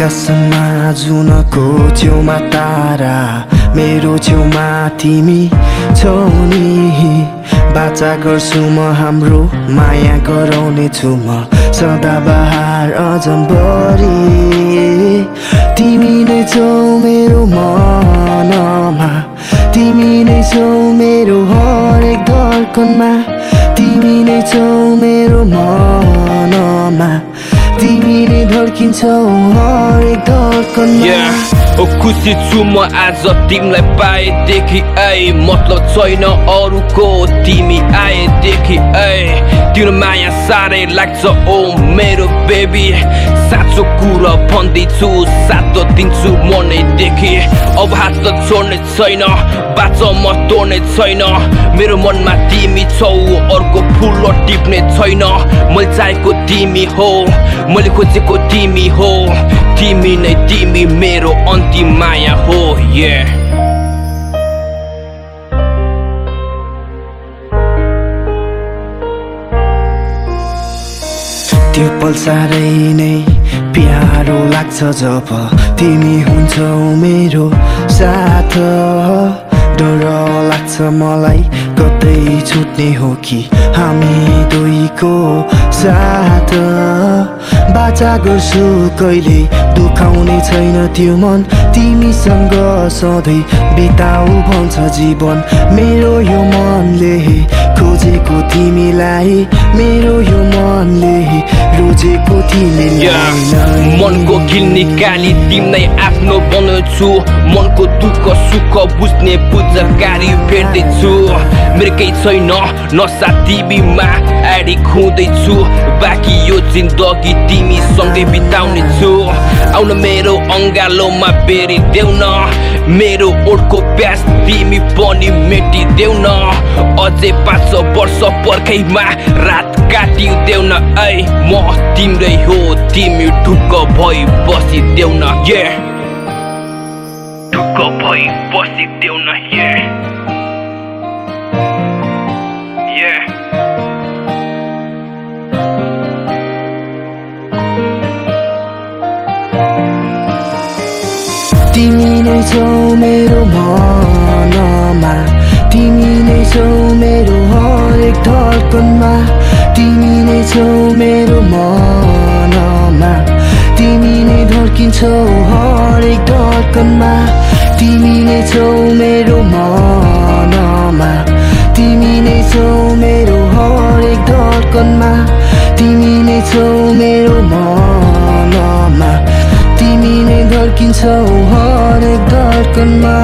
आकाशमा जुनको छेउमा तारा मेरो छेउमा तिमी छौ नि। बाचा गर्छु म हाम्रो माया गराउने छु म सदाबहार अजम्बरी। तिमी नै छौ मेरो मनमा तिमी नै छौ मेरो हरेक धर्कनमा तिमी नै छौ मेरो नै धर्किन्छौ हरेक. ओ खुसी छु म आज तिमीलाई पाएदेखि ऐ मतलब छैन अरूको तिमी आएदेखि ऐ तिम्रो माया साह्रै लाग्छ ओ मेरो बेबी साँचो कुरा भन्दैछु साथ दिन्छु मनैदेखि अब हात त छोड्ने छैन बाच म तोड्ने छैन मेरो मनमा तिमी छौ अर्को फुल टिप्ने छैन मैले चाहेको तिमी हो मैले खोजेको तिमी हो तिमी नै तिमी मेरो अन्तिम माया हो yeah. त्यो पल साह्रै नै प्यारो लाग्छ जब तिमी हुन्छौ मेरो साथ। डर लाग्छ मलाई कतै छुट्ने हो कि हामी दुईको साथ। बाचा गर्छु कहिले दुखाउने छैन त्यो मन। तिमीसँग सधैँ बिताउ भन्छ जीवन। मेरो यो मनले खोजेको तिमीलाई। मेरो यो मनले नै। मनको खिल निकाली तिमीलाई आफ्नो बनाउँछु मनको दुःख सुख बुझ्ने बुझकारी भेट्दैछु मेरो केही छैन नसा तिमीमा एडिक हुँदैछु बाँकी यो जिन्दगी तिमीसँगै बिताउने छु आउन मेरो अङ्गालोमा बेरी देऊ न मेरो ओठको प्यास तिमी पनि मेटिदेऊ न अझै पाँच वर्ष पर्खैमा रात काटिदेऊ न ऐ म तिम्रै हो तिमी ढुक्क भई बसिदेऊ न ये ढुक्क भई बसिदेऊ न ये तिमी नै छौ मेरो मनमा तिमी नै छौ मेरो हरेक धर्कनमा तिमी नै छौ मेरो मनमा तिमी नै धर्किन्छौ हरेक धर्कनमा तिमी नै छौ मेरो मनमा तिमी नै छौ मेरो हरेक धर्कनमा तिमी नै छौ मेरो धड्किन्छ हरेक धड्कनमा